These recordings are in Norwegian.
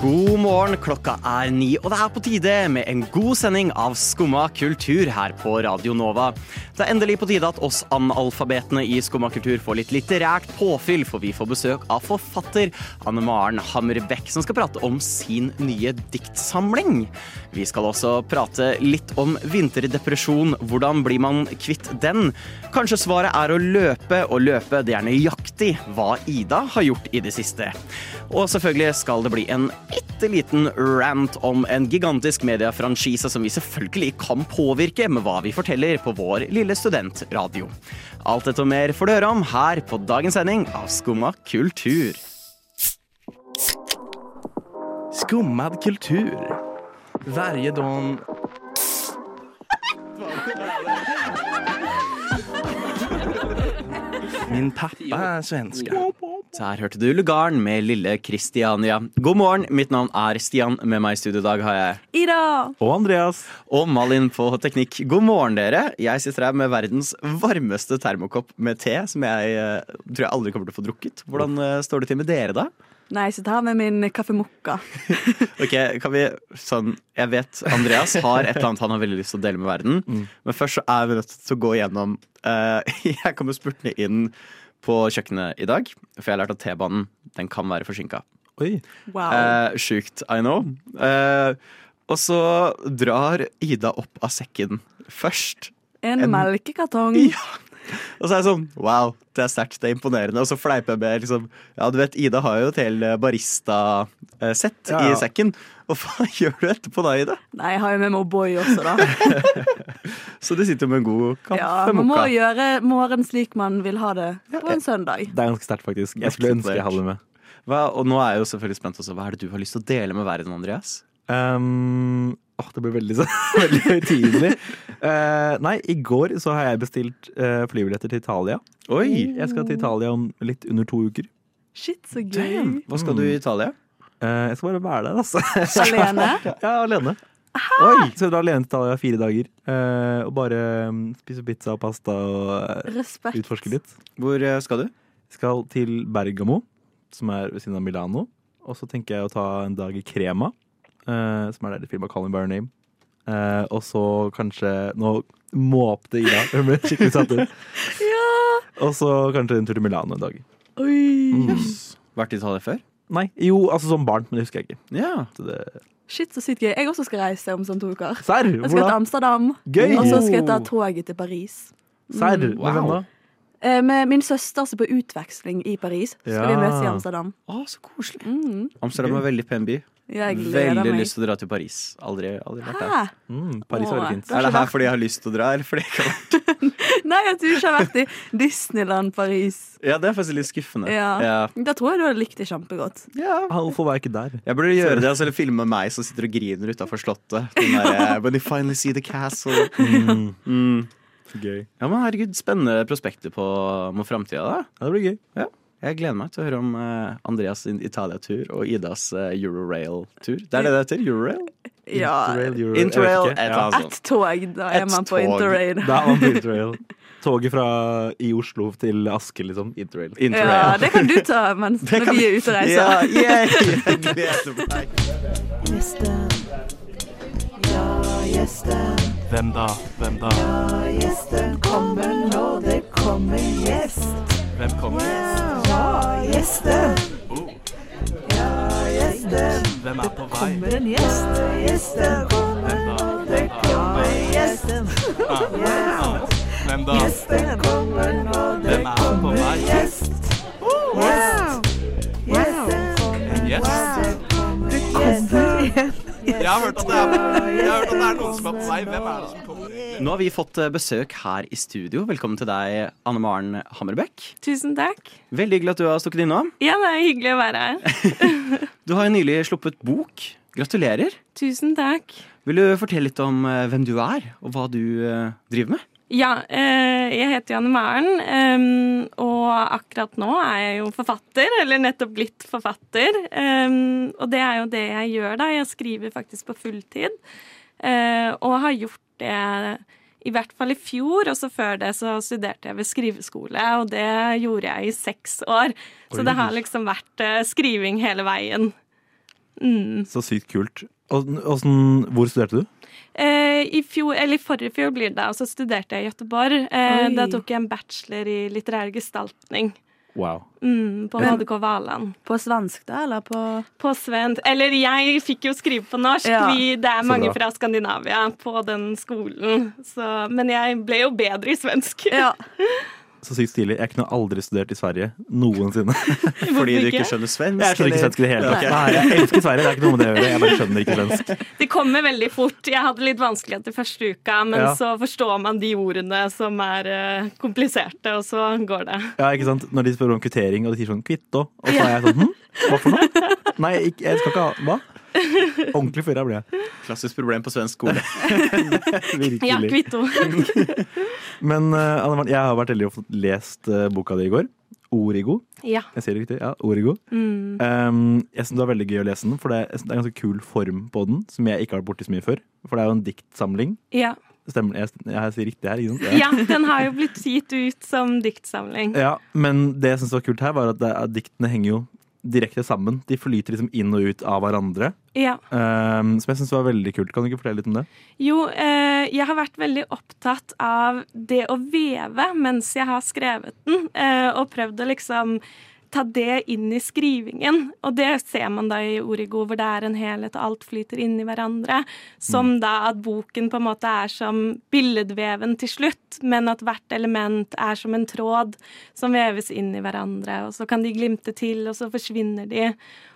God morgen, klokka er ni, og det er på tide med en god sending av Skumma kultur her på Radio Nova. Det er endelig på tide at oss analfabetene i Skumma kultur får litt litterært påfyll, for vi får besøk av forfatter Anne Maren Hammerbekk, som skal prate om sin nye diktsamling. Vi skal også prate litt om vinterdepresjon. Hvordan blir man kvitt den? Kanskje svaret er å løpe, og løpe det er nøyaktig hva Ida har gjort i det siste. Og selvfølgelig skal det bli en bitte liten rant om en gigantisk mediefranchise som vi selvfølgelig kan påvirke med hva vi forteller på vår lille studentradio. Alt dette og mer får du høre om her på dagens sending av Skumma kultur. Skummad kultur. Varje dag... Min pappa er svenska. Der hørte du Lugaren med lille Kristiania. God morgen, mitt navn er Stian. Med meg i studio i dag har jeg Ida! Og Andreas. og Malin på teknikk. God morgen, dere. Jeg sitter her med verdens varmeste termokopp med te, som jeg eh, tror jeg aldri kommer til å få drukket. Hvordan eh, står det til med dere, da? Nei, jeg sitter her med min kaffemokka. Ok, kan vi sånn Jeg vet Andreas har et eller annet han har veldig lyst til å dele med verden. Men først så er vi nødt til å gå gjennom eh, Jeg kommer spurtende inn på kjøkkenet i dag, for jeg har lært at T-banen den kan være forsinka. Wow. Eh, sjukt, I know. Eh, og så drar Ida opp av sekken først. En, en- melkekartong. Ja. Og så er jeg sånn Wow, det er sterkt, det er imponerende. Og så fleiper jeg med liksom Ja, du vet, Ida har jo et helt barista-sett Ja. i sekken. Og hva gjør du etterpå da, Ida? Nei, jeg har jo med meg O'boy også, da. Så du sitter jo med en god kaffe Ja, man må gjøre morgenen slik man vil ha det på en søndag. Det er ganske sterkt, faktisk. Jeg skulle ønske jeg hadde det med. Hva, og nå er jeg jo selvfølgelig spent også. Hva er det du har lyst til å dele med verden, Andreas? Um, åh, det blir veldig, så, veldig høytidelig. Uh, nei, i går så har jeg bestilt uh, flybilletter til Italia. Oi! Jeg skal til Italia om litt under to uker. Shit, så gøy. Damn. Hva skal du i Italia? Uh, jeg skal bare være der, altså. Alene. ja, alene. Oi! Så jeg drar alene til Italia fire dager. eh, og bare um, spise pizza og pasta og Respekt. utforske litt. Hvor skal du? Skal til Bergamo, som er ved siden av Milano. Og så tenker jeg å ta en dag i Crema, eh, som er der i filmen Call Me By Your Name. Uh, og så kanskje Nå måpte Ida. Hun ble skikkelig satt ut. Og så kanskje en tur til Milano en dag. Oi. Mm. Vært i Italia før? Nei, jo, altså som barn, men det husker jeg ikke. Ja. Så det... Shit, så sykt gøy. Jeg også skal reise om sånn to uker. Serr! Jeg skal hvordan? til? Amsterdam, Gøy! og så skal jeg ta toget til Paris. Serr! Mm. Med hvem da? Eh, Med min søster som er på utveksling i Paris. Så skal Ja. vi møtes i Amsterdam. Å, så koselig. Mm. Amsterdam er veldig pen by. Jeg Veldig meg. lyst til å dra til Paris. Aldri, aldri vært der. Mm, Paris Åh, er, fint. det Er det her fordi jeg har lyst til å dra, eller fordi jeg ikke har vært Nei, at du ikke har vært i Disneyland Paris. Ja, det er faktisk litt skuffende. Ja. Ja. Da tror jeg du hadde likt det kjempegodt. Ja, Hvorfor var jeg ikke der? Jeg burde gjøre det, altså, eller filme meg som sitter og griner utafor Slottet. Den der, eh, When you finally see the castle. Mm, Mm. Gøy. Ja, men herregud, Spennende prospekter på, mot framtida. da. Ja, det blir gøy. Jeg gleder meg til å høre om uh, Andreas sin Italia-tur og Idas uh, Eurorail-tur. Det er det det heter? Eurorail? Ja, Interrail, Euro- Interrail, et eller annet ett tog, da er et man på tog. interrail. Da er man på interrail. Toget fra i Oslo til Aske, liksom. Interrail. Ja, det kan du ta mens når kan vi er ute og reiser. Ja, yeah, Jeg gleder meg. Hvem da? Hvem da? Gjesten kommer nå, det kommer gjest. Hvem kommer? Ja, gjesten. Ja, gjesten. Hvem er på vei? Kommer en gjest. Ja, Gjesten kommer nå, det kommer gjesten. Ja, Hvem da? gjesten kommer nå, det er kommer vei? gjest. Wow. Gjesten kommer Gjest? når det kommer gjest. Jeg har hørt at det er, jeg har hørt at det er noen som er på vei. Hvem er det som kommer? Nå har vi fått eh, besøk her i studio. Velkommen til deg, Anne Maren Hammerbekk. Tusen takk. Veldig hyggelig at du har stukket innom. Ja, det er hyggelig å være her. Du har jo nylig sluppet bok. Gratulerer. Tusen takk. Vil du fortelle litt om eh, hvem du er, og hva du eh, driver med? Ja, eh, jeg heter Janne Maren, og akkurat nå er jeg jo forfatter, eller nettopp blitt forfatter. Og det er jo det jeg gjør da. Jeg skriver faktisk på fulltid, eh, og har gjort det i hvert fall i fjor, og så før det så studerte jeg ved skriveskole, og det gjorde jeg i seks år. Så det har liksom vært eh, skriving hele veien. Mm. Så sykt kult. Hvor studerte du? Eh, I fjor, eller i forrige fjor blir det, og så studerte jeg i Göteborg. Eh, Oi. da tok jeg en bachelor i litterær gestaltning Wow. mm, på HDK Valand. På svensk, da, eller på På svensk Eller jeg fikk jo skrive på norsk. Ja. Vi, det er mange fra Skandinavia på den skolen. Så, men jeg ble jo bedre i svensk. Ja. Så sykt stilig. Jeg kunne aldri studert i Sverige noensinne. Fordi du ikke skjønner svensk? Jeg skjønner ikke svensk i det hele tatt. Ok. Nei, jeg elsker Sverige, det er ikke noe med det å gjøre. Jeg bare skjønner ikke svensk. Det kommer veldig fort. Jeg hadde litt vanskeligheter første uka, men Ja. så forstår man de ordene som er eh, kompliserte, og så går det. Ja, ikke sant? Når de spør om kvittering, og de sier sånn 'kvitto', og så er jeg sånn hm? Hva for noe? Nei, jeg skal ikke ha Hva? Ordentlig forvirra ble jeg. Klassisk problem på svensk skole. Ja, Virkelig. kvitto. Men uh, jeg har vært heldig og fått lest uh, boka di i går. Origo. Ja. Jeg sier det riktig? Ja, Origo. Mm. Um, jeg syns det var veldig gøy å lese den, for det, er en ganske kul form på den, som jeg ikke har vært borti så mye før. For det er jo en diktsamling. Ja. Stemmer jeg, jeg sier riktig her, ikke sant? ja, den har jo blitt gitt ut som diktsamling. Ja, men det jeg syns var kult her, var at, det, at diktene henger jo direkte sammen. De flyter liksom inn og ut av hverandre. Ja. Um, som jeg syns var veldig kult. Kan du ikke fortelle litt om det? Jo, eh, jeg har vært veldig opptatt av det å veve mens jeg har skrevet den, eh, og prøvd å liksom ta det inn i skrivingen. Og det ser man da i Origo, hvor det er en helhet, og alt flyter inn i hverandre. Som da at boken på en måte er som billedveven til slutt, men at hvert element er som en tråd som veves inn i hverandre. Og så kan de glimte til, og så forsvinner de.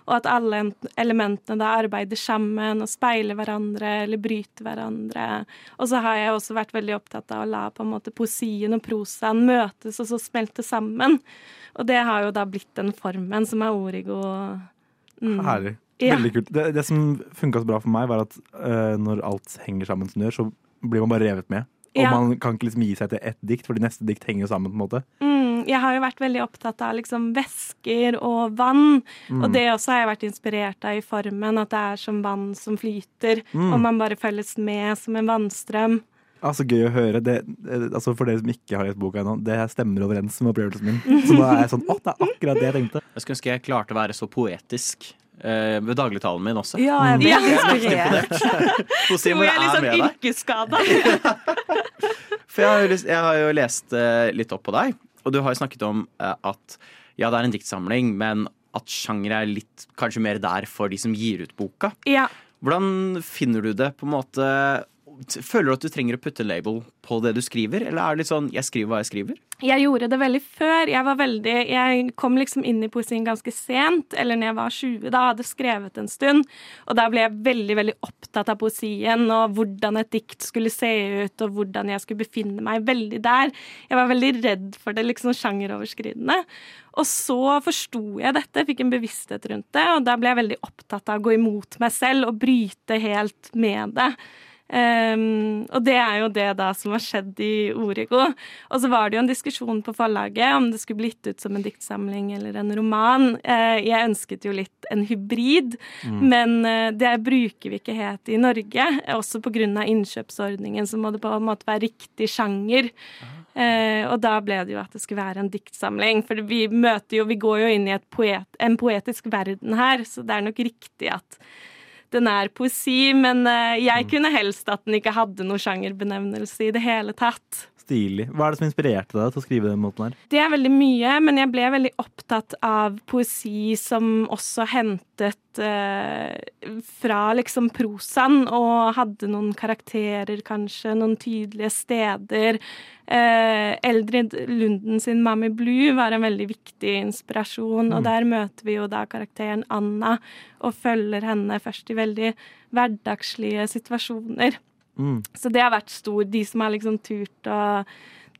Og at alle elementene da arbeider sammen og speiler hverandre eller bryter hverandre. Og så har jeg også vært veldig opptatt av å la på en måte poesien og prosaen møtes og så smelte sammen. Og det har jo da blitt den formen som er origo. Mm. Herlig. Veldig kult. Det, det som funka så bra for meg, var at uh, når alt henger sammen som det gjør, så blir man bare revet med. Og Ja. man kan ikke liksom gi seg til ett dikt, for de neste dikt henger jo sammen. på en måte. Mm, jeg har jo vært veldig opptatt av liksom væsker og vann. Mm. Og det også har jeg vært inspirert av i formen, at det er som vann som flyter. Mm. Og man bare følges med som en vannstrøm. Altså, gøy å høre. Det, eh, altså, for dere som ikke har lest boka ennå, det stemmer overens med opplevelsen min. Så da er jeg sånn Å, det er akkurat det jeg tenkte. Jeg skulle ønske jeg klarte å være så poetisk eh, ved dagligtalen min også. Ja, jeg ble Ja. inspirert. Tror jeg er litt er sånn med yrkesskada. For jeg har, jo jeg har jo lest eh, litt opp på deg, og du har jo snakket om eh, at ja, det er en diktsamling, men at sjanger er litt kanskje mer der for de som gir ut boka. Ja. Hvordan finner du det på en måte Føler du at du trenger å putte label på det du skriver, eller er det litt sånn 'jeg skriver hva jeg skriver'? Jeg gjorde det veldig før. Jeg, var veldig, jeg kom liksom inn i poesien ganske sent, eller når jeg var 20. Da hadde skrevet en stund. Og da ble jeg veldig veldig opptatt av poesien og hvordan et dikt skulle se ut, og hvordan jeg skulle befinne meg veldig der. Jeg var veldig redd for det liksom sjangeroverskridende. Og så forsto jeg dette, fikk en bevissthet rundt det, og da ble jeg veldig opptatt av å gå imot meg selv og bryte helt med det. Um, og det er jo det da som har skjedd i Origo. Og så var det jo en diskusjon på forlaget om det skulle blitt ut som en diktsamling eller en roman. Uh, jeg ønsket jo litt en hybrid, men uh, det bruker vi ikke helt i Norge. Også pga. innkjøpsordningen så må det på en måte være riktig sjanger. Uh, og da ble det jo at det skulle være en diktsamling. For vi møter jo, vi går jo inn i et poet, en poetisk verden her, så det er nok riktig at den er poesi, men eh, jeg kunne helst at den ikke hadde noen sjangerbenevnelse i det hele tatt. Stilig. Hva er det som inspirerte deg til å skrive den måten her? Det er veldig mye, men jeg ble veldig opptatt av poesi som også hentet eh, fra liksom prosaen, og hadde noen karakterer, kanskje, noen tydelige steder. Eh, Eldrid Lunden sin 'Mammy Blue' var en veldig viktig inspirasjon, og der møter vi jo da karakteren Anna, og følger henne først i veldig hverdagslige situasjoner. Mm. Så det har vært stor. De som har liksom turt å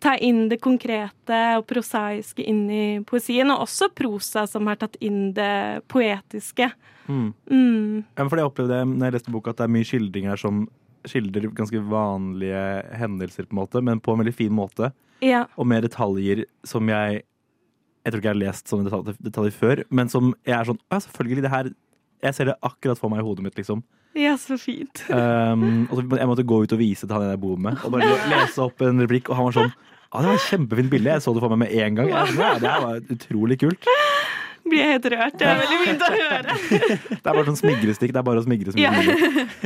ta inn det konkrete og prosaiske inn i poesien, og også prosa som har tatt inn det poetiske. Mm. Mm. Ja, men fordi jeg opplevde når jeg leste boka at det er mye skildringer som skildrer ganske vanlige hendelser, på en måte, men på en veldig fin måte. Ja. Og med detaljer som jeg Jeg tror ikke jeg har lest sånne detaljer, detaljer før, men som jeg er sånn Ja, selvfølgelig, det her Jeg ser det akkurat for meg i hodet mitt, liksom. Ja, så fint. Um, og så jeg måtte gå ut og vise til han jeg bor med, og bare lese opp en replikk. Og han var sånn ah, Det var et kjempefint bilde. Jeg så det for meg med en gang. Jeg, ja, det var utrolig kult. Blir jeg helt rørt. Det er veldig fint å høre. Det er bare sånn smigrestikk. Det er bare å smigre. smigre,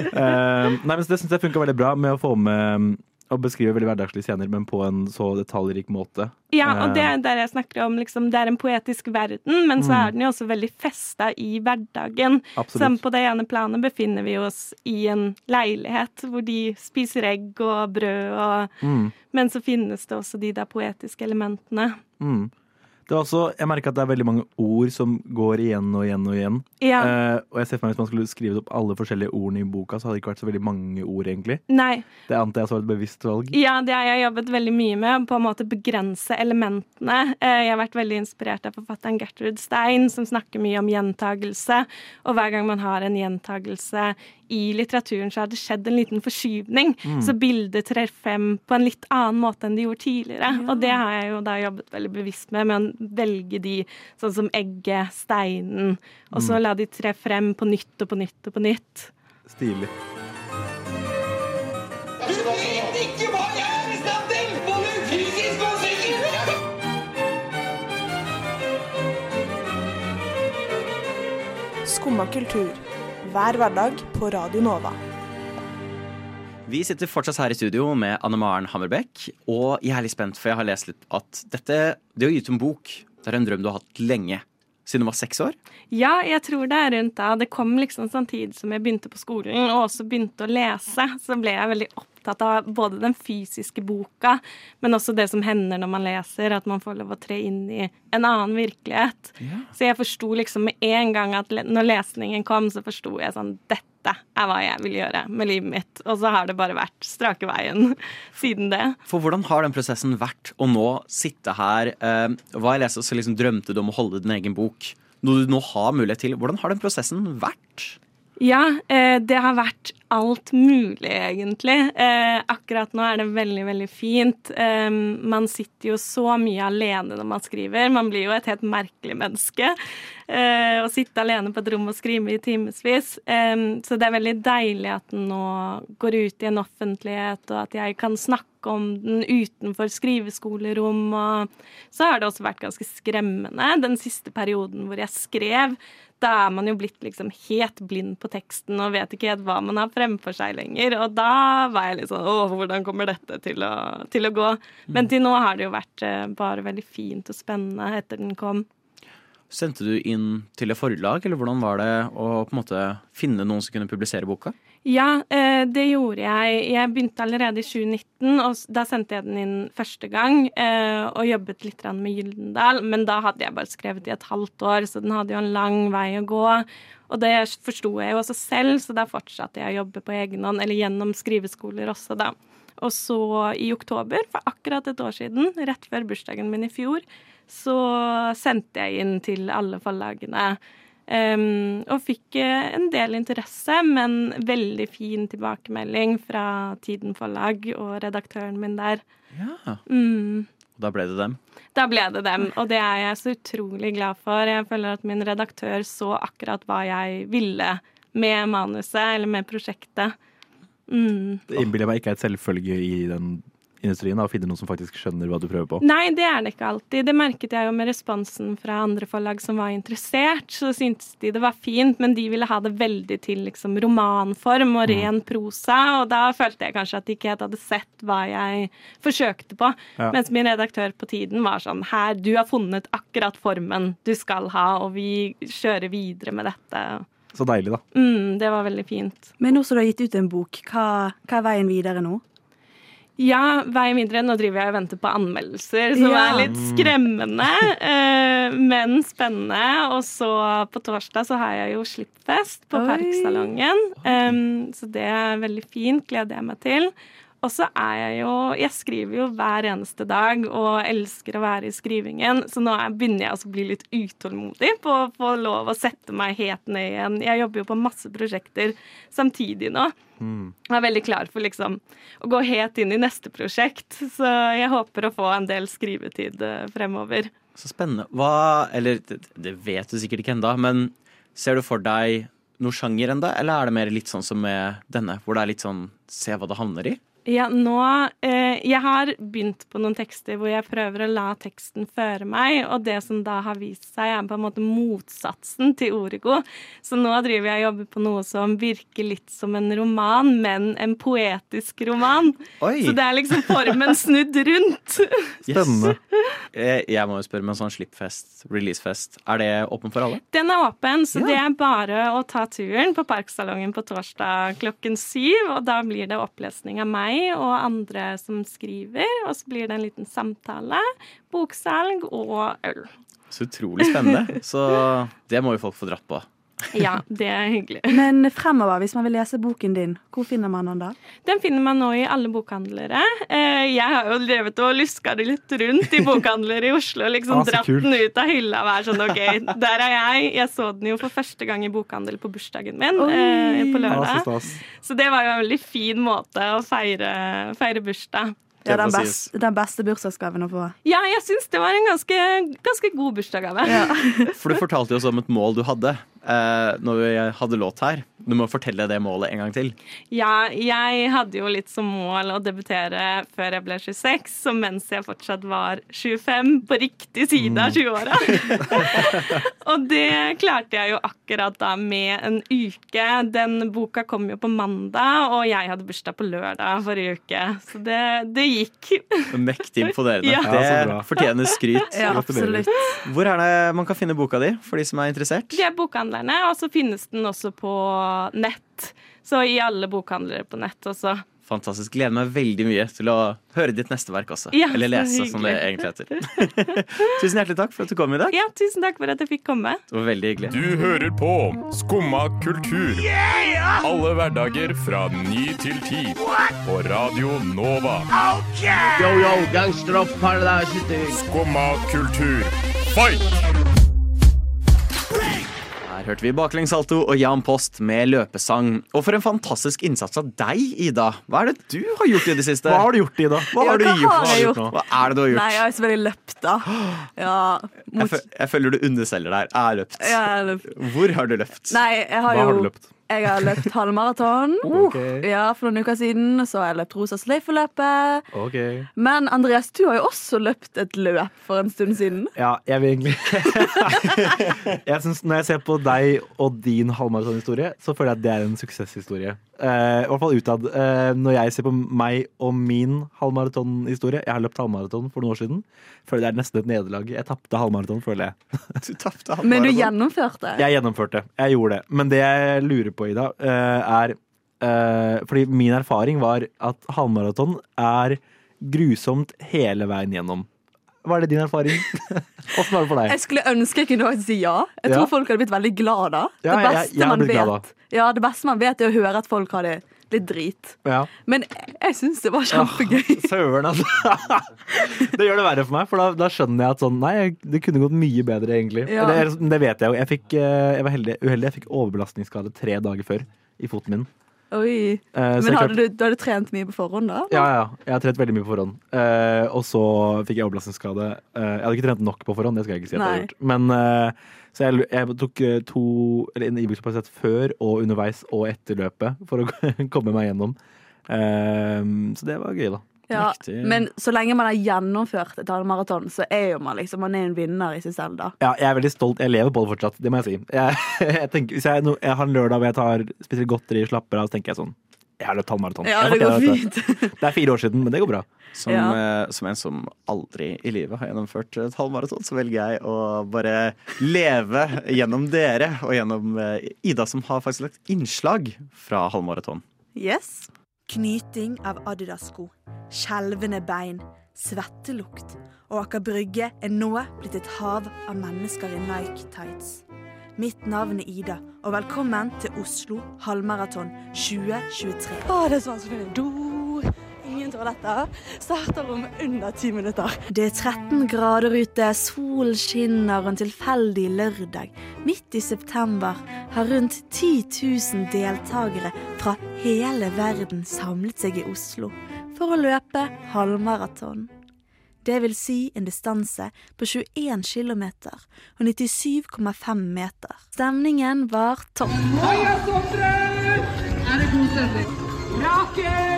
Ja. Um, nei, men Det syns jeg funka veldig bra med å få med um, beskriver veldig hverdagslige scener, men på en så detaljrik måte. Ja, og det Eh, er der jeg snakker om liksom, Det er en poetisk verden, men så Mm. er den jo også veldig festa i hverdagen. Absolutt. Som på det ene planet befinner vi oss i en leilighet hvor de spiser egg og brød, og, Mm. men så finnes det også de der poetiske elementene. Mm. Det er også, jeg merker at det er veldig mange ord som går igjen og igjen og igjen. Ja. Eh, og jeg ser for meg Hvis man skulle skrevet opp alle forskjellige ordene i boka, så hadde det ikke vært så veldig mange ord, egentlig. Nei. Det antar jeg så var et bevisst valg. Ja, det har jeg jobbet veldig mye med, på en måte begrense elementene. Eh, Jeg har vært veldig inspirert av forfatteren Gertrud Stein, som snakker mye om gjentagelse. Og hver gang man har en gjentagelse i litteraturen, så har det skjedd en liten forskyvning. Mm. Så bildet trer frem på en litt annen måte enn det gjorde tidligere. Og det har jeg jo da jobbet veldig bevisst med, med å velge de sånn som egget, steinen, og så Mm. la de tre frem på nytt og på nytt og på nytt. Stilig. Du vet ikke hva jeg er i stand til, både fysisk og psykisk! Skumma kultur. Hver hverdag på Radio Nova. Vi sitter fortsatt her i studio med Anne Maren Hammerbekk, og jeg er litt spent, for jeg har lest litt at dette, det å gi ut en bok, det er en drøm du har hatt lenge. Siden du var seks år? Ja, jeg tror det er rundt da. Det kom liksom samtidig som jeg begynte på skolen og også begynte å lese. Så ble jeg veldig opptatt av både den fysiske boka, men også det som hender når man leser, at man får lov å tre inn i en annen virkelighet. Så jeg forsto liksom med en gang at når lesningen kom, så forsto jeg sånn Dette er hva jeg vil gjøre med livet mitt. Og så har det bare vært strake veien siden det. For hvordan har den prosessen vært å nå sitte her eh, Hva jeg leste, så liksom drømte du om å holde din egen bok. Noe du nå har mulighet til. Hvordan har den prosessen vært? Ja, eh, det har vært alt mulig, egentlig. Eh, akkurat nå er det veldig, veldig fint. Eh, man sitter jo så mye alene når man skriver. Man blir jo et helt merkelig menneske. Eh, å sitte alene på et rom og skrive i timevis. Eh, så det er veldig deilig at den nå går ut i en offentlighet, og at jeg kan snakke om den utenfor skriveskolerom. Og så har det også vært ganske skremmende den siste perioden hvor jeg skrev. Da er man jo blitt liksom helt blind på teksten og vet ikke helt hva man har fremfor seg lenger. Og da var jeg litt sånn Å, hvordan kommer dette til å, til å gå? Men til nå har det jo vært eh, bare veldig fint og spennende etter den kom. Sendte du inn til et forlag, eller hvordan var det å på en måte finne noen som kunne publisere boka? Ja, det gjorde jeg. Jeg begynte allerede i 2019, og da sendte jeg den inn første gang. eh, Og jobbet litt med Gyldendal, men da hadde jeg bare skrevet i et halvt år, så den hadde jo en lang vei å gå. Og det forsto jeg jo også selv, så da fortsatte jeg å jobbe på egen hånd, eller gjennom skriveskoler også, da. Og så i oktober, for akkurat et år siden, rett før bursdagen min i fjor, så sendte jeg inn til alle forlagene. Um, og fikk eh, en del interesse, men veldig fin tilbakemelding fra Tiden forlag og redaktøren min der. Ja. Mm. Og da ble det dem. Da ble det dem, og det er jeg så utrolig glad for. Jeg føler at min redaktør så akkurat hva jeg ville med manuset, eller med prosjektet. Mm. Det innbiller jeg meg ikke er et selvfølge i den industrien og finne noen som faktisk skjønner hva du prøver på. Nei, det er det ikke alltid. Det merket jeg jo med responsen fra andre forlag som var interessert. Så syntes de det var fint, men de ville ha det veldig til liksom romanform og ren prosa. Og da følte jeg kanskje at de ikke helt hadde sett hva jeg forsøkte på. Ja. Mens min redaktør på tiden var sånn Her, du har funnet akkurat formen du skal ha, og vi kjører videre med dette. Så deilig, da. Mm, det var veldig fint. Men nå som du har gitt ut en bok, hva, hva er veien videre nå? Ja, vei videre. Nå driver jeg og venter på anmeldelser, som Ja. er litt skremmende, eh, men spennende. Og så på torsdag så har jeg jo slippfest på Oi. Parksalongen. Så det er veldig fint. Gleder jeg meg til. Og så er jeg jo Jeg skriver jo hver eneste dag og elsker å være i skrivingen, så nå er- begynner jeg å bli litt utålmodig på å få lov å sette meg helt ned igjen. Jeg jobber jo på masse prosjekter samtidig nå. Mm. Jeg er veldig klar for liksom å gå helt inn i neste prosjekt. Så jeg håper å få en del skrivetid eh, fremover. Så spennende. Hva Eller det, vet du sikkert ikke ennå, men ser du for deg noe sjanger enda, eller er det mer litt sånn som med denne, hvor det er litt sånn se hva det havner i? Ja, nå eh, Jeg har begynt på noen tekster hvor jeg prøver å la teksten føre meg, og det som da har vist seg, er på en måte motsatsen til Origo. Så nå driver jeg og jobber på noe som virker litt som en roman, men en poetisk roman. Oi! Så det er liksom formen snudd rundt. Spennende. yes. Jeg må jo spørre med en sånn slippfest, releasefest, er det åpen for alle? Den er åpen, så Ja. det er bare å ta turen på Parksalongen på torsdag klokken syv. Og da blir det opplesning av meg og andre som skriver. Og så blir det en liten samtale, boksalg og øl. Så utrolig spennende. Så det må jo folk få dratt på. Ja, det er hyggelig. Men fremover, hvis man vil lese boken din, hvor finner man den da? Den finner man nå i alle bokhandlere. Eh, Jeg har jo drevet og luska det litt rundt i bokhandlere i Oslo. og Liksom Ah, dratt kult. den ut av hylla og vært sånn OK, der er jeg. Jeg så den jo for første gang i bokhandel på bursdagen min Oi. eh, på lørdag. Ah, Så det var jo en veldig fin måte å feire, feire bursdag. Ja, den, best, den beste bursdagsgaven å få. Ja, jeg syns det var en ganske, ganske god bursdagsgave. For du fortalte jo oss om et mål du hadde eh, når vi hadde låt her. Du må fortelle det målet en gang til. Ja, jeg hadde jo litt som mål å debutere før jeg ble 26, så mens jeg fortsatt var 25, på riktig side av 20-åra. og det klarte jeg jo akkurat da med en uke. Den boka kom jo på mandag, og jeg hadde bursdag på lørdag forrige uke. Så det, det gikk. Mektig imponerende. Ja. Det fortjener skryt. Ja, absolutt. Hvor er det man kan finne boka di, for de som er interessert? Det er bokhandlerne, og så finnes den også på nett. Så i alle bokhandlere på nett også. Fantastisk. Gleder meg veldig mye til å høre ditt neste verk også. Ja, Eller lese, som det egentlig heter. Tusen hjertelig takk for at du kom i dag. Ja, tusen takk for at jeg fikk komme. Det var veldig hyggelig. Du hører på Skumma kultur. Alle hverdager fra ny til ti. På Radio Nova. Yo, yo, gangsteropp, paradise Skumma kultur. Fight! Hørte vi Baklengssalto og Jan Post med løpesang. Og for en fantastisk innsats av deg, Ida. Hva er det du har gjort i det siste? Hva har du gjort, Ida? Hva har du hva gjort? har jeg gjort? Hva er det du har gjort? Nei, jeg har selvfølgelig løpt, da. Ja, jeg, mot, fø- jeg føler du underselger der. Jeg har løpt. jeg har løpt. Hvor har du løpt? Nei, jeg har Hva jo har du løpt? Jeg har løpt halvmaraton. okay. Ja, for noen uker siden. Så har jeg løpt Rosa sløyfeløpet. Okay. Men Andreas, du har jo også løpt et løp for en stund siden. Ja, jeg vil egentlig Jeg synes Når jeg ser på deg og din halvmaratonhistorie, så føler jeg at det er en suksesshistorie. Eh, I hvert fall utad. Uh, når jeg ser på meg og min halvmaratonhistorie Jeg har løpt halvmaraton for noen år siden. Føler det er nesten et nederlag. Jeg tapte halvmaraton, føler jeg. Du tapte Men du gjennomførte. Jeg gjennomførte. Jeg gjorde det. Men det jeg lurer på, Ida, uh, er eh, Fordi min erfaring var at halvmaraton er grusomt hele veien gjennom. Var det din erfaring? Åssen var det for deg? Jeg skulle ønske jeg kunne si ja. Jeg tror Ja. folk hadde blitt veldig glad da. Ja, det, jeg- beste jeg glad vet, ja, det beste man vet, er å høre at folk har det litt drit. Ja. Men jeg, jeg syns det var kjempegøy. Søren, altså. Det gjør det verre for meg, for da, da skjønner jeg at sånn Nei, det kunne gått mye bedre, egentlig. Ja. Det, det vet jeg jo. Jeg, fikk, eh, jeg var heldig, uheldig. Jeg fikk overbelastningsskade tre dager før i foten min. Oi. Eh, Men hadde du, du hadde trent mye på forhånd, da? Ja, ja. Jeg har trent veldig mye på forhånd. Eh, og så fikk jeg overbelastningsskade. Eh, jeg hadde ikke trent nok på forhånd, det skal jeg ikke si at jeg har gjort. Men eh, så jeg, jeg tok eh, to Eller en Ibux-passet før og underveis og etter løpet for å komme meg gjennom. Eh, så det var gøy, da. Ja, Riktig. men så lenge man har gjennomført et halvmaraton, så er jo man liksom Man er en vinner i seg selv, da. Ja, jeg er veldig stolt. Jeg lever på det fortsatt, det må jeg si. Jeg, jeg tenker, hvis jeg, no, jeg har en lørdag hvor jeg tar, spiser godteri, slapper av, så tenker jeg sånn Jeg har løpt halvmaraton. Ja, det går fint. Det er fire år siden, men det går bra. Som, Ja. eh, som en som aldri i livet har gjennomført et halvmaraton, så velger jeg å bare leve gjennom dere og gjennom eh, Ida, som har faktisk lagt innslag fra halvmaraton. Yes. Knyting av Adidas-sko, skjelvende bein, svettelukt og Aker Brygge er nå blitt et hav av mennesker i Nike-tights. Mitt navn er Ida, og velkommen til Oslo halvmaraton 2023. Å, det er så vanskelig. Do. Ingen toaletter. Starter om under ti minutter. Det er 13 grader ute, sol skinner og en tilfeldig lørdag. Midt i september har rundt 10 000 deltakere fra hele verden samlet seg i Oslo for å løpe halvmaraton. Det vil si en distanse på 21 km og 97,5 meter. Stemningen var topp. Han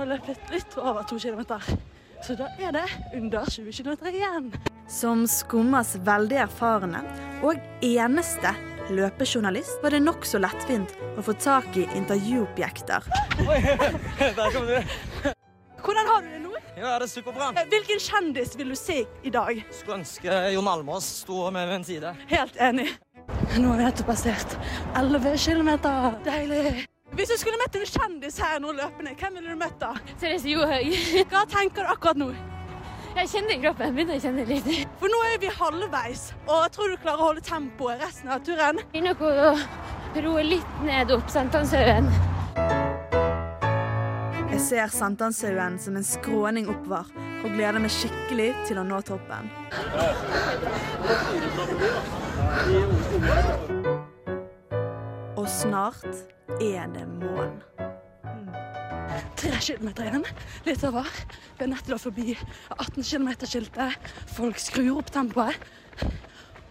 har løpt litt over to kilometer, så da er det under 20 kilometer igjen. Som Skummas veldig erfarne og eneste løpejournalist var det nokså lettvint å få tak i intervjuobjekter. Hvordan har du det nå? Ja, det er superbra. Hvilken kjendis vil du se i dag? Skulle ønske Jon Almaas sto med ved en side. Helt enig. Nå har vi nettopp passert 11 km. Deilig. Hvis du skulle møtt en kjendis her nå løpende, hvem ville du møtt da? Therese Johaug. Hva tenker du akkurat nå? Jeg kjenner kroppen. Begynner å kjenne litt. For nå er vi halvveis, og jeg tror du klarer å holde tempoet resten av turen. Vi nok å roe litt ned opp Sankthanshaugen. Jeg ser Sankthanshaugen som en skråning oppover og gleder meg skikkelig til å nå toppen. Og snart er det mål. Tre kilometer igjen. Litt over. Vi er nettopp forbi 18 km-skiltet. Folk skrur opp tempoet.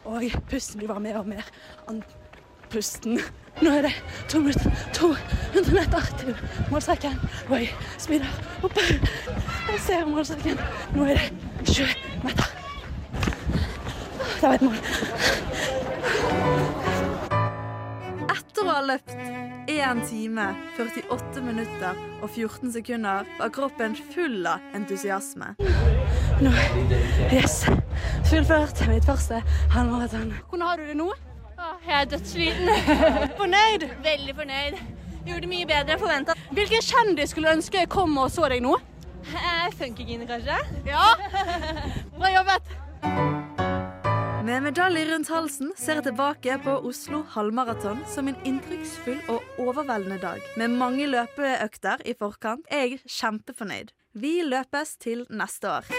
Og pusten blir bare mer og mer andpusten. Nå er det to minutter, 200 meter til målstreken. Og jeg opp. Jeg ser målstreken. Nå er det 20 meter. Det var et mål. Etter å ha løpt 1 time, 48 minutter og 14 sekunder var kroppen full av entusiasme. Nå, yes. Fullført mitt første halvmaraton. Hvordan har du det nå? Jeg er dødssliten. Fornøyd? Veldig fornøyd. Gjorde det mye bedre enn forventa. Hvilken kjendis skulle ønske kom og så deg nå? Funkygine, kanskje? Ja. Bra jobbet. Med medalje rundt halsen ser jeg tilbake på Oslo halvmaraton som en inntrykksfull og overveldende dag. Med mange løpeøkter i forkant er jeg kjempefornøyd. Vi løpes til neste år.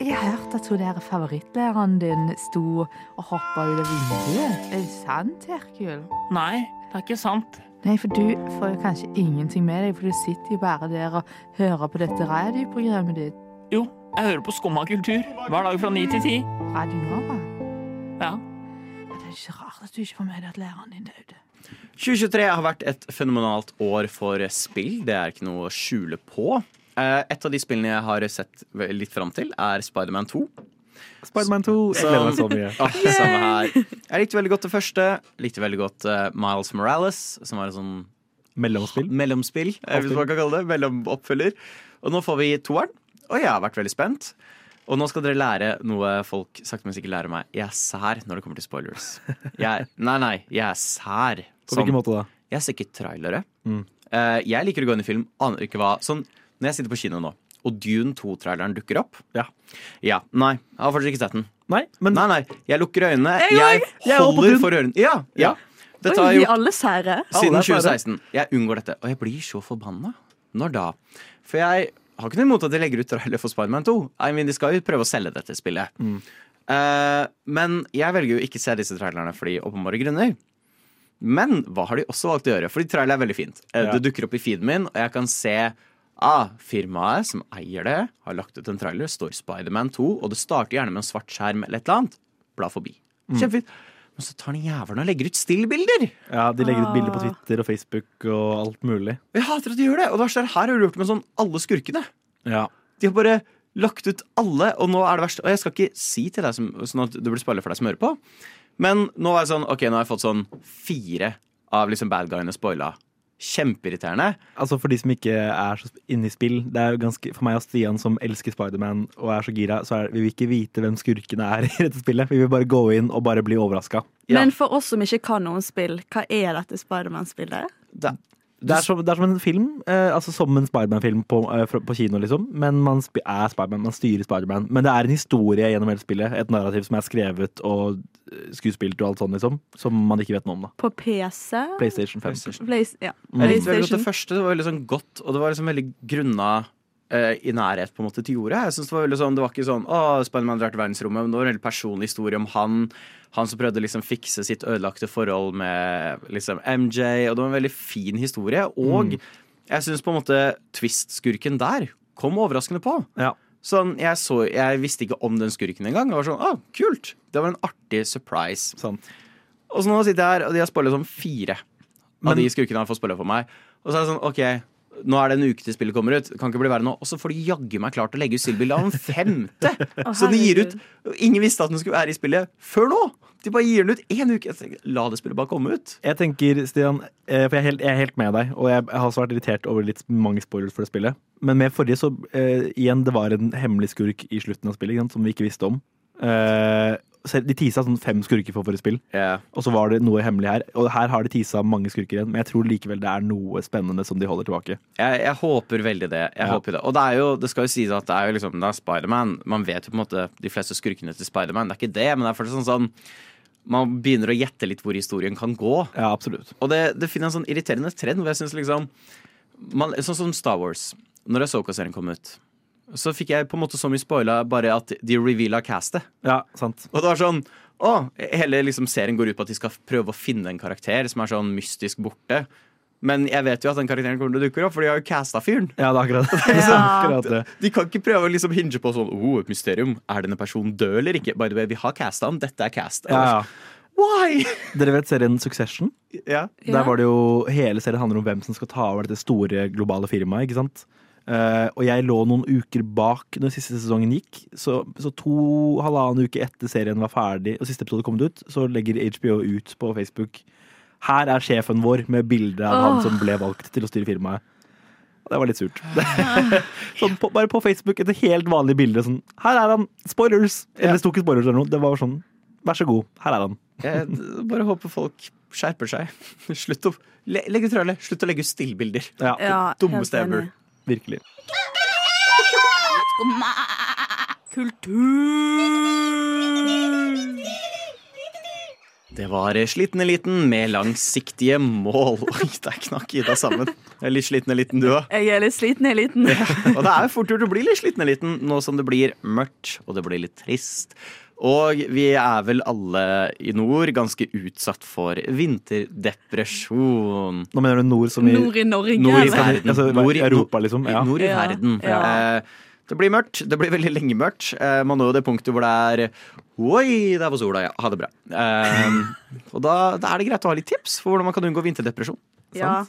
Jeg har hørt at hun der favorittlæreren din sto og hoppa ut av vinduet. Er det sant, Herkul? Nei, det er ikke sant. Nei, for du får jo kanskje ingenting med deg, for du sitter jo bare der og hører på dette radioprogrammet ditt. Jo, jeg hører på Skumma kultur hver dag fra ni til ti. Radio Nova? Ja. Det er ikke rart at du ikke får med deg at læreren din døde. 2023 har vært et fenomenalt år for spill. Det er ikke noe å skjule på. Eh, Et av de spillene jeg har sett litt fram til, er Spiderman 2. Spiderman 2. Jeg gleder meg så mye. Åh, samme her. Jeg likte veldig godt det første. Likte veldig godt eh, Miles Morales, som var en sånn Mellomspill. Mellomspill, hvis man kan kalle det. Mellomoppfølger. Og nå får vi toeren, og jeg har vært veldig spent. Og nå skal dere lære noe folk sakte, men sikkert lærer meg. Jeg er sær når det kommer til spoilers. Jeg, nei, nei, jeg er sær. På hvilken måte da? Jeg ser ikke trailere. Mm. Uh, jeg liker å gå inn i film, aner ikke hva Sånn, når jeg sitter på kino nå, og Dune 2-traileren dukker opp Ja. Ja, Nei, jeg har fortsatt ikke sett den. Nei, men Nei, nei, jeg lukker øynene. Jeg Jeg. Jeg er holder for ørene. Ja, ja. Dette har jeg gjort alle sære. siden Alle er sære. 2016. Jeg unngår dette, og jeg blir så forbanna. Når da? For jeg har ikke noe imot at de legger ut trailer for Spiderman 2. I mean, de skal jo prøve å selge dette spillet. Mm. Uh, men jeg velger jo ikke å se disse trailerne fordi åpenbare grunner. Men hva har de også valgt å gjøre? Fordi trailer er veldig fint. Uh, Ja. Det dukker opp i feeden min, og jeg kan se ah, firmaet som eier det, har lagt ut en trailer. står Spiderman 2, og det starter gjerne med en svart skjerm eller et eller annet. Bla forbi. Mm. Men så tar de jævelen og legger ut stillbilder! Ja, De legger ut bilder på Ah. Twitter og Facebook og alt mulig. Jeg hater at de gjør det. Og det verste er, her har de gjort det med sånn alle skurkene. Ja. De har bare lagt ut alle, og nå er det verste Og jeg skal ikke si til deg som, sånn at du blir spoiler for deg som hører på, men nå er det sånn, ok, nå har jeg fått sånn fire av liksom bad guyene spoila. Kjempeirriterende. Altså For de som ikke er så inne i spill det er jo ganske, For meg og Stian som elsker Spiderman og er så gira, så er, vi vil ikke vite hvem skurkene er i dette spillet. Vi vil bare gå inn og bare bli overraska. Ja. Men for oss som ikke kan noen spill, hva er dette Spiderman-spillet? Det, Det er, som, det er som en film, eh, altså som en Spiderman-film på, eh, fra- på kino, liksom. Men man sp er Spiderman, man styrer Spiderman. Men det er en historie gjennom hele spillet. Et narrativ som er skrevet og eh, skuespilt og alt sånn, liksom. Som man ikke vet noe om, da. På PC? PlayStation 5. PlayStation. Play, ja. Jeg likte veldig godt PlayStation. det første. Det var veldig sånn godt, og det var liksom veldig grunna eh, i nærhet på en måte til jorda. Jeg synes Det var veldig sånn, det var ikke sånn å, Spiderman drar til verdensrommet, men det var en veldig personlig historie om han. Han som prøvde å liksom fikse sitt ødelagte forhold med liksom MJ, og det var en veldig fin historie. Og Mm. jeg syns på en måte twist-skurken der kom overraskende på. Ja. Sånn, jeg, så, jeg visste ikke om den skurken engang. Jeg var sånn, ah, kult Det var en artig surprise. Og så nå sitter jeg her, og de har spoilet sånn fire Men- av de skurkene har fått spoila for meg. Og så er det sånn, ok nå er det en uke til spillet kommer ut. Kan ikke bli verre nå. Og så får de jaggu meg klart å legge ut spillbilde av den femte! så de gir ut Ingen visste at den skulle være i spillet før nå! De bare gir den ut én uke. Jeg tenker, La det spillet bare komme ut. Jeg tenker, Stian, eh, for jeg er, helt, jeg er helt med deg, og jeg har også vært irritert over litt mange spoilers for det spillet. Men med forrige så uh, igjen, det var en hemmelig skurk i slutten av spillet ikke sant, som vi ikke visste om. Eh, så de tisa sånn fem skurker for forrige spill, og så var det noe hemmelig her. Og her har de tisa mange skurker igjen, men jeg tror likevel det er noe spennende som de holder tilbake. Jeg, jeg håper veldig det. Jeg Ja. håper det. Og det er jo, det skal jo sies at det er jo liksom Det er Spiderman. Man vet jo på en måte de fleste skurkene til Spiderman. Det er ikke det, men det er fortsatt sånn sånn Man begynner å gjette litt hvor historien kan gå. Ja, absolutt. Og det, det finner en sånn irriterende trend hvor jeg syns liksom man, Sånn som Star Wars. Når Asoka-serien kom ut, så fikk jeg på en måte så mye spoila bare at de reveala castet. Ja, sant. Og det var sånn å, Hele liksom serien går ut på at de skal prøve å finne en karakter som er sånn mystisk borte. Men jeg vet jo at den karakteren kommer til å dukke opp, for de har jo casta fyren. Ja, det er akkurat, det. Liksom, er akkurat det. De kan ikke prøve å liksom hinge på sånn oh, et mysterium. Er denne personen død eller ikke? By the way, vi har casta han. Dette er cast. Ja, ja. Why? Dere vet serien Succession? Ja. Der var det jo, Hele serien handler om hvem som skal ta over dette store globale firmaet. ikke sant? Eh, og jeg lå noen uker bak når siste sesongen gikk. Så, så to halvannen uke etter serien var ferdig og siste episode kom ut, så legger HBO ut på Facebook Her er sjefen vår med bilde av han som ble valgt til å styre firmaet. Og det var litt surt. sånn på, bare på Facebook et helt vanlig bilde. Sånn, her er han! Spoilers! Eller det sto ikke spoilers eller noe. Det var sånn Vær så god, her er han. Jeg bare håper folk skjerper seg. Slutt å legge legg ut trailer. Slutt å legge ut stillbilder. Ja. ja dummeste ever. Virkelig. Det var Sliten eliten med langsiktige mål. Oi, der knakk Ida sammen. Jeg er litt sliten eliten, du òg. Jeg er litt sliten eliten. eliten. Og det er jo fort gjort å bli litt sliten eliten nå som det blir mørkt og det blir litt trist. Og vi er vel alle i nord ganske utsatt for vinterdepresjon. Nå mener du nord som i Nord i Norge, Nord i verden. Altså, Nord i, Europa, liksom? Ja. Nord i verden. ja. Eh, det blir mørkt. Det blir veldig lenge mørkt. Eh, man når jo det punktet hvor det er Oi, der var sola, ja. Ha det bra. Eh, og da, da er det greit å ha litt tips for hvordan man kan unngå vinterdepresjon. Ja.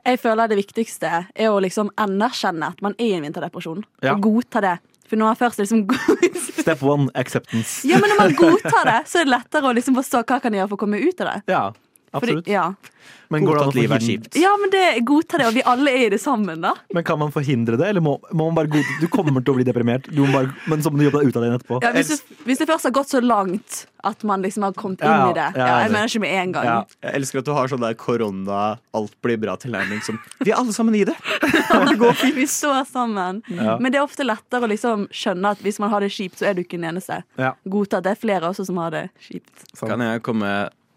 Jeg føler det viktigste er å liksom anerkjenne at man er i en vinterdepresjon. Ja. Og godta det. Først liksom Step one, acceptance. Ja, men når man godtar det, så er det lettere å liksom forstå hva kan jeg gjøre for å komme ut av det. Ja, Fordi, ja. Men, går det an å livet er kjipt. ja, men det godta det, og vi alle er i det sammen, da. men kan man forhindre det, eller må, må man bare godta Du kommer til å bli deprimert, du må bare, men så må du jobbe deg ut av det etterpå. Ja, hvis, det, hvis det først har gått så langt at man liksom har kommet inn i det. ja, Ja, ja. jeg mener ikke med en gang. Jeg elsker at du har sånn der korona, alt blir bra-tilnærming som Vi er alle sammen i det. Det går fint. Vi står sammen. Ja. Men det er ofte lettere å liksom skjønne at hvis man har det kjipt, så er du ikke den eneste. Ja. Godta at det er flere også som har det kjipt. Kan jeg komme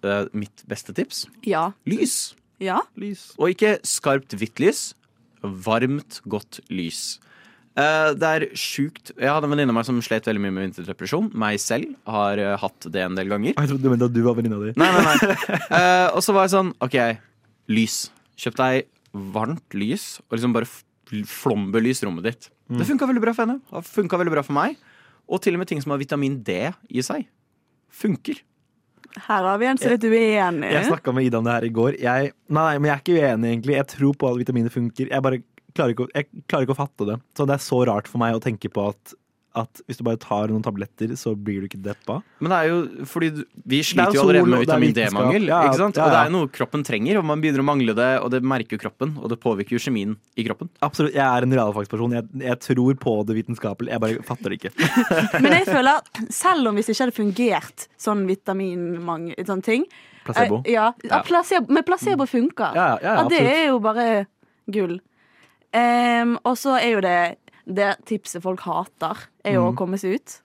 eh, mitt beste tips? Ja. Lys. Ja. Og ikke skarpt hvitt lys. Varmt, godt lys. Uh, det er sjukt Jeg hadde en venninne av meg som slet veldig mye med vinterdepresjon. Meg selv har uh, hatt det en del ganger. Jeg trodde du mente at du var venninna di. Nei, nei, nei. Eh, og så var jeg sånn OK, lys. Kjøp deg varmt lys, og liksom bare flombelys rommet ditt. Mm. Det funka veldig bra for henne. Det funka veldig bra for meg. Og til og med ting som har vitamin D i seg. Funker. Her har vi en som er uenig. Jeg snakka med Ida om det her i går. Jeg, nei, men jeg er ikke uenig, egentlig. Jeg tror på at vitaminer funker. Jeg bare klarer ikke, jeg klarer ikke å fatte det. Så det er så rart for meg å tenke på at, at hvis du bare tar noen tabletter, så blir du ikke deppa. Men det er jo fordi du- vi er sliter jo jo allerede med vitamin. D-mangel. Ja, ikke sant? ja, Og det er jo noe kroppen trenger, og man begynner å mangle det, og det merker kroppen. Og det påvirker jo kjemien i kroppen. Absolutt, Jeg er en realfagsperson. Jeg, jeg tror på det vitenskapelig. Jeg bare fatter det ikke. Men jeg føler selv om hvis det ikke hadde fungert sånn vitaminmangel, sånne ting Placebo. eh, Ja, Ja. placebo, men placebo funker. Ja, ja, ja, At det er jo bare gull. Um, og så er jo det det tipset folk hater, er jo å Mm. komme seg ut.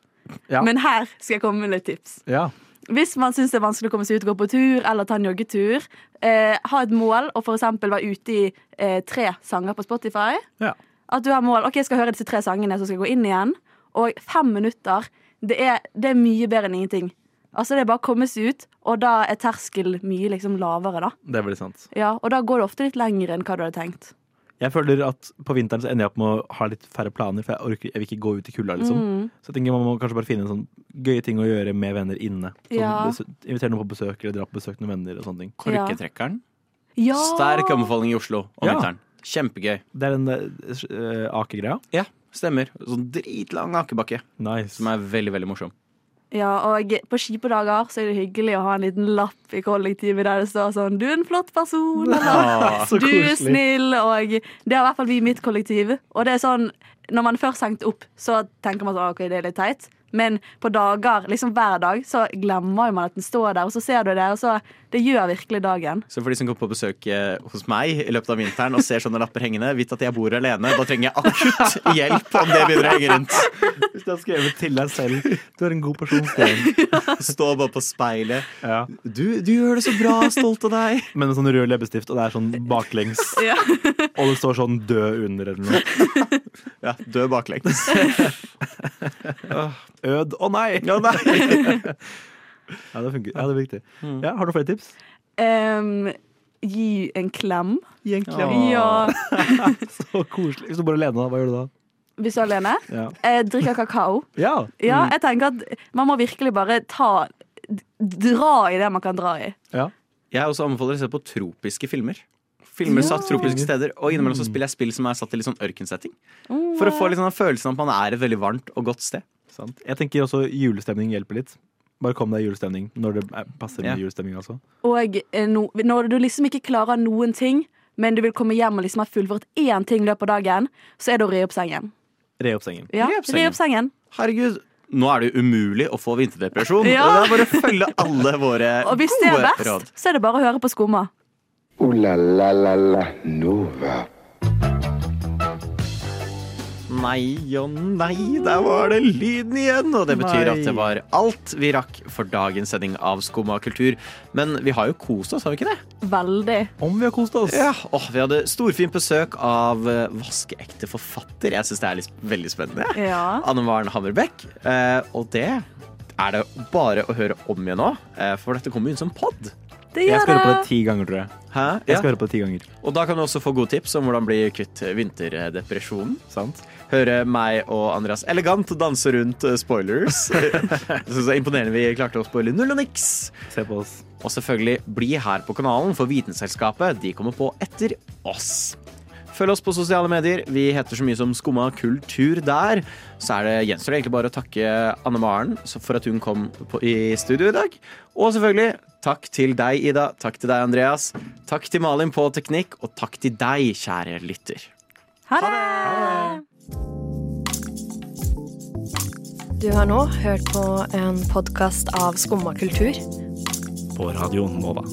Ja. Men her skal jeg komme med litt tips. Ja. Hvis man syns det er vanskelig å komme seg ut, gå på tur eller ta en joggetur, eh, ha et mål og f.eks. være ute i eh, tre sanger på Spotify. Ja. At du har mål OK, jeg skal høre disse tre sangene, så skal jeg gå inn igjen. Og fem minutter, det er, det er mye bedre enn ingenting. Altså Det er bare å komme seg ut, og da er terskel mye liksom lavere, da. Det er veldig sant. Ja, Og da går det ofte litt lenger enn hva du hadde tenkt. Jeg føler at på vinteren så ender jeg opp med å ha litt færre planer, for jeg, orker, jeg vil ikke gå ut i kulda, liksom. Mm. Så jeg tenker man må kanskje bare finne en sånn gøye ting å gjøre med venner inne. Sånn, Ja. Invitere noen på besøk, eller dra på besøk noen venner og sånne ting. Korketrekkeren. Ja. Sterk anbefaling i Oslo om Ja. vinteren. Kjempegøy. Det er den uh, akegreia? Ja, stemmer. Sånn dritlang akebakke. Nice. Som er veldig, veldig morsom. Ja, og på kjipe dager så er det hyggelig å ha en liten lapp i kollektivet der det står sånn 'Du er en flott person', eller ja, 'Du er snill', og det har i hvert fall vi i mitt kollektiv. Og det er sånn, når man først hengte opp, så tenker man sånn OK, det er litt teit. Men på dager, liksom hver dag, så glemmer man at den står der, og så ser du det, og så Det gjør virkelig dagen. Så for de som går på besøk eh, hos meg i løpet av vinteren og ser sånne lapper hengende, vit at jeg bor alene. Da trenger jeg akutt hjelp om det begynner å henge rundt. Hvis du har skrevet til deg selv Du er en god person, Sten. Stå bare på speilet. Du, du gjør det så bra, stolt av deg. Med en sånn rød leppestift, og det er sånn baklengs. Ja. Og det står sånn 'død' under eller noe. Ja, død baklengs. Ød å nei! Ja, nei! ja, det funker. Ja, det er viktig. Ja, har du flere tips? Um, gi en klem. Gi en klem. Ja. Så koselig. Hvis du bor alene, hva gjør du da? Hvis du er alene. Ja. Eh, drikker kakao. Ja. Ja, Mm. jeg tenker at man må virkelig bare ta Dra i det man kan dra i. Jeg også anbefaler å se på tropiske filmer. Filmer Ja. satt tropiske steder. Og innimellom så spiller jeg spill som er satt i litt sånn ørkensetting. Oh, For å få litt sånn følelsen av at man er et veldig varmt og godt sted. Sant. Jeg tenker også julestemning hjelper litt. Bare kom deg i julestemning når det er- passer med Ja. julestemning. Altså. Og eh, no, når du liksom ikke klarer noen ting, men du vil komme hjem og liksom ha fullført én ting i løpet av dagen, så er det å re opp sengen. Re opp sengen. Ja, Re opp re opp sengen. Herregud, nå er det jo umulig å få vinterdepresjon. Ja. Det er bare å følge alle våre Og hvis det er best, verst, råd. så er det bare å høre på Skumma. Uh, la la la la Nova. Nei og nei, der var det lyden igjen. Og det betyr Nei. at det var alt vi rakk for dagens sending av Skumma kultur. Men vi har jo kost oss, har vi ikke det? Veldig. Om vi har kost oss. Ja, åh, Vi hadde storfint besøk av eh, vaskeekte forfatter. Jeg syns det er litt, veldig spennende. Ja. Anne Maren Hammerbekk. Eh, og det er det bare å høre om igjen nå, eh, for dette kommer jo inn som pod. Det Jeg gjør skal høre på det ti ganger, tror jeg. Hæ? Jeg Ja. skal høre på det ti ganger. Og da kan du også få gode tips om hvordan bli kvitt vinterdepresjonen. Sant? Høre meg og Andreas elegant danse rundt eh, spoilers. så er imponerende vi klarte å spoile null og niks. Se på oss. Og selvfølgelig bli her på kanalen, for Vitenselskapet de kommer på etter oss. Følg oss på sosiale medier. Vi heter så mye som Skumma kultur der. Så er det gjenstår det egentlig bare å takke Anne Maren for at hun kom på, i studio i dag. Og selvfølgelig takk til deg, Ida. Takk til deg, Andreas. Takk til Malin på teknikk, og takk til deg, kjære lytter. Ha det! Du har nå hørt på en podkast av Skumma kultur. På Radio Nova.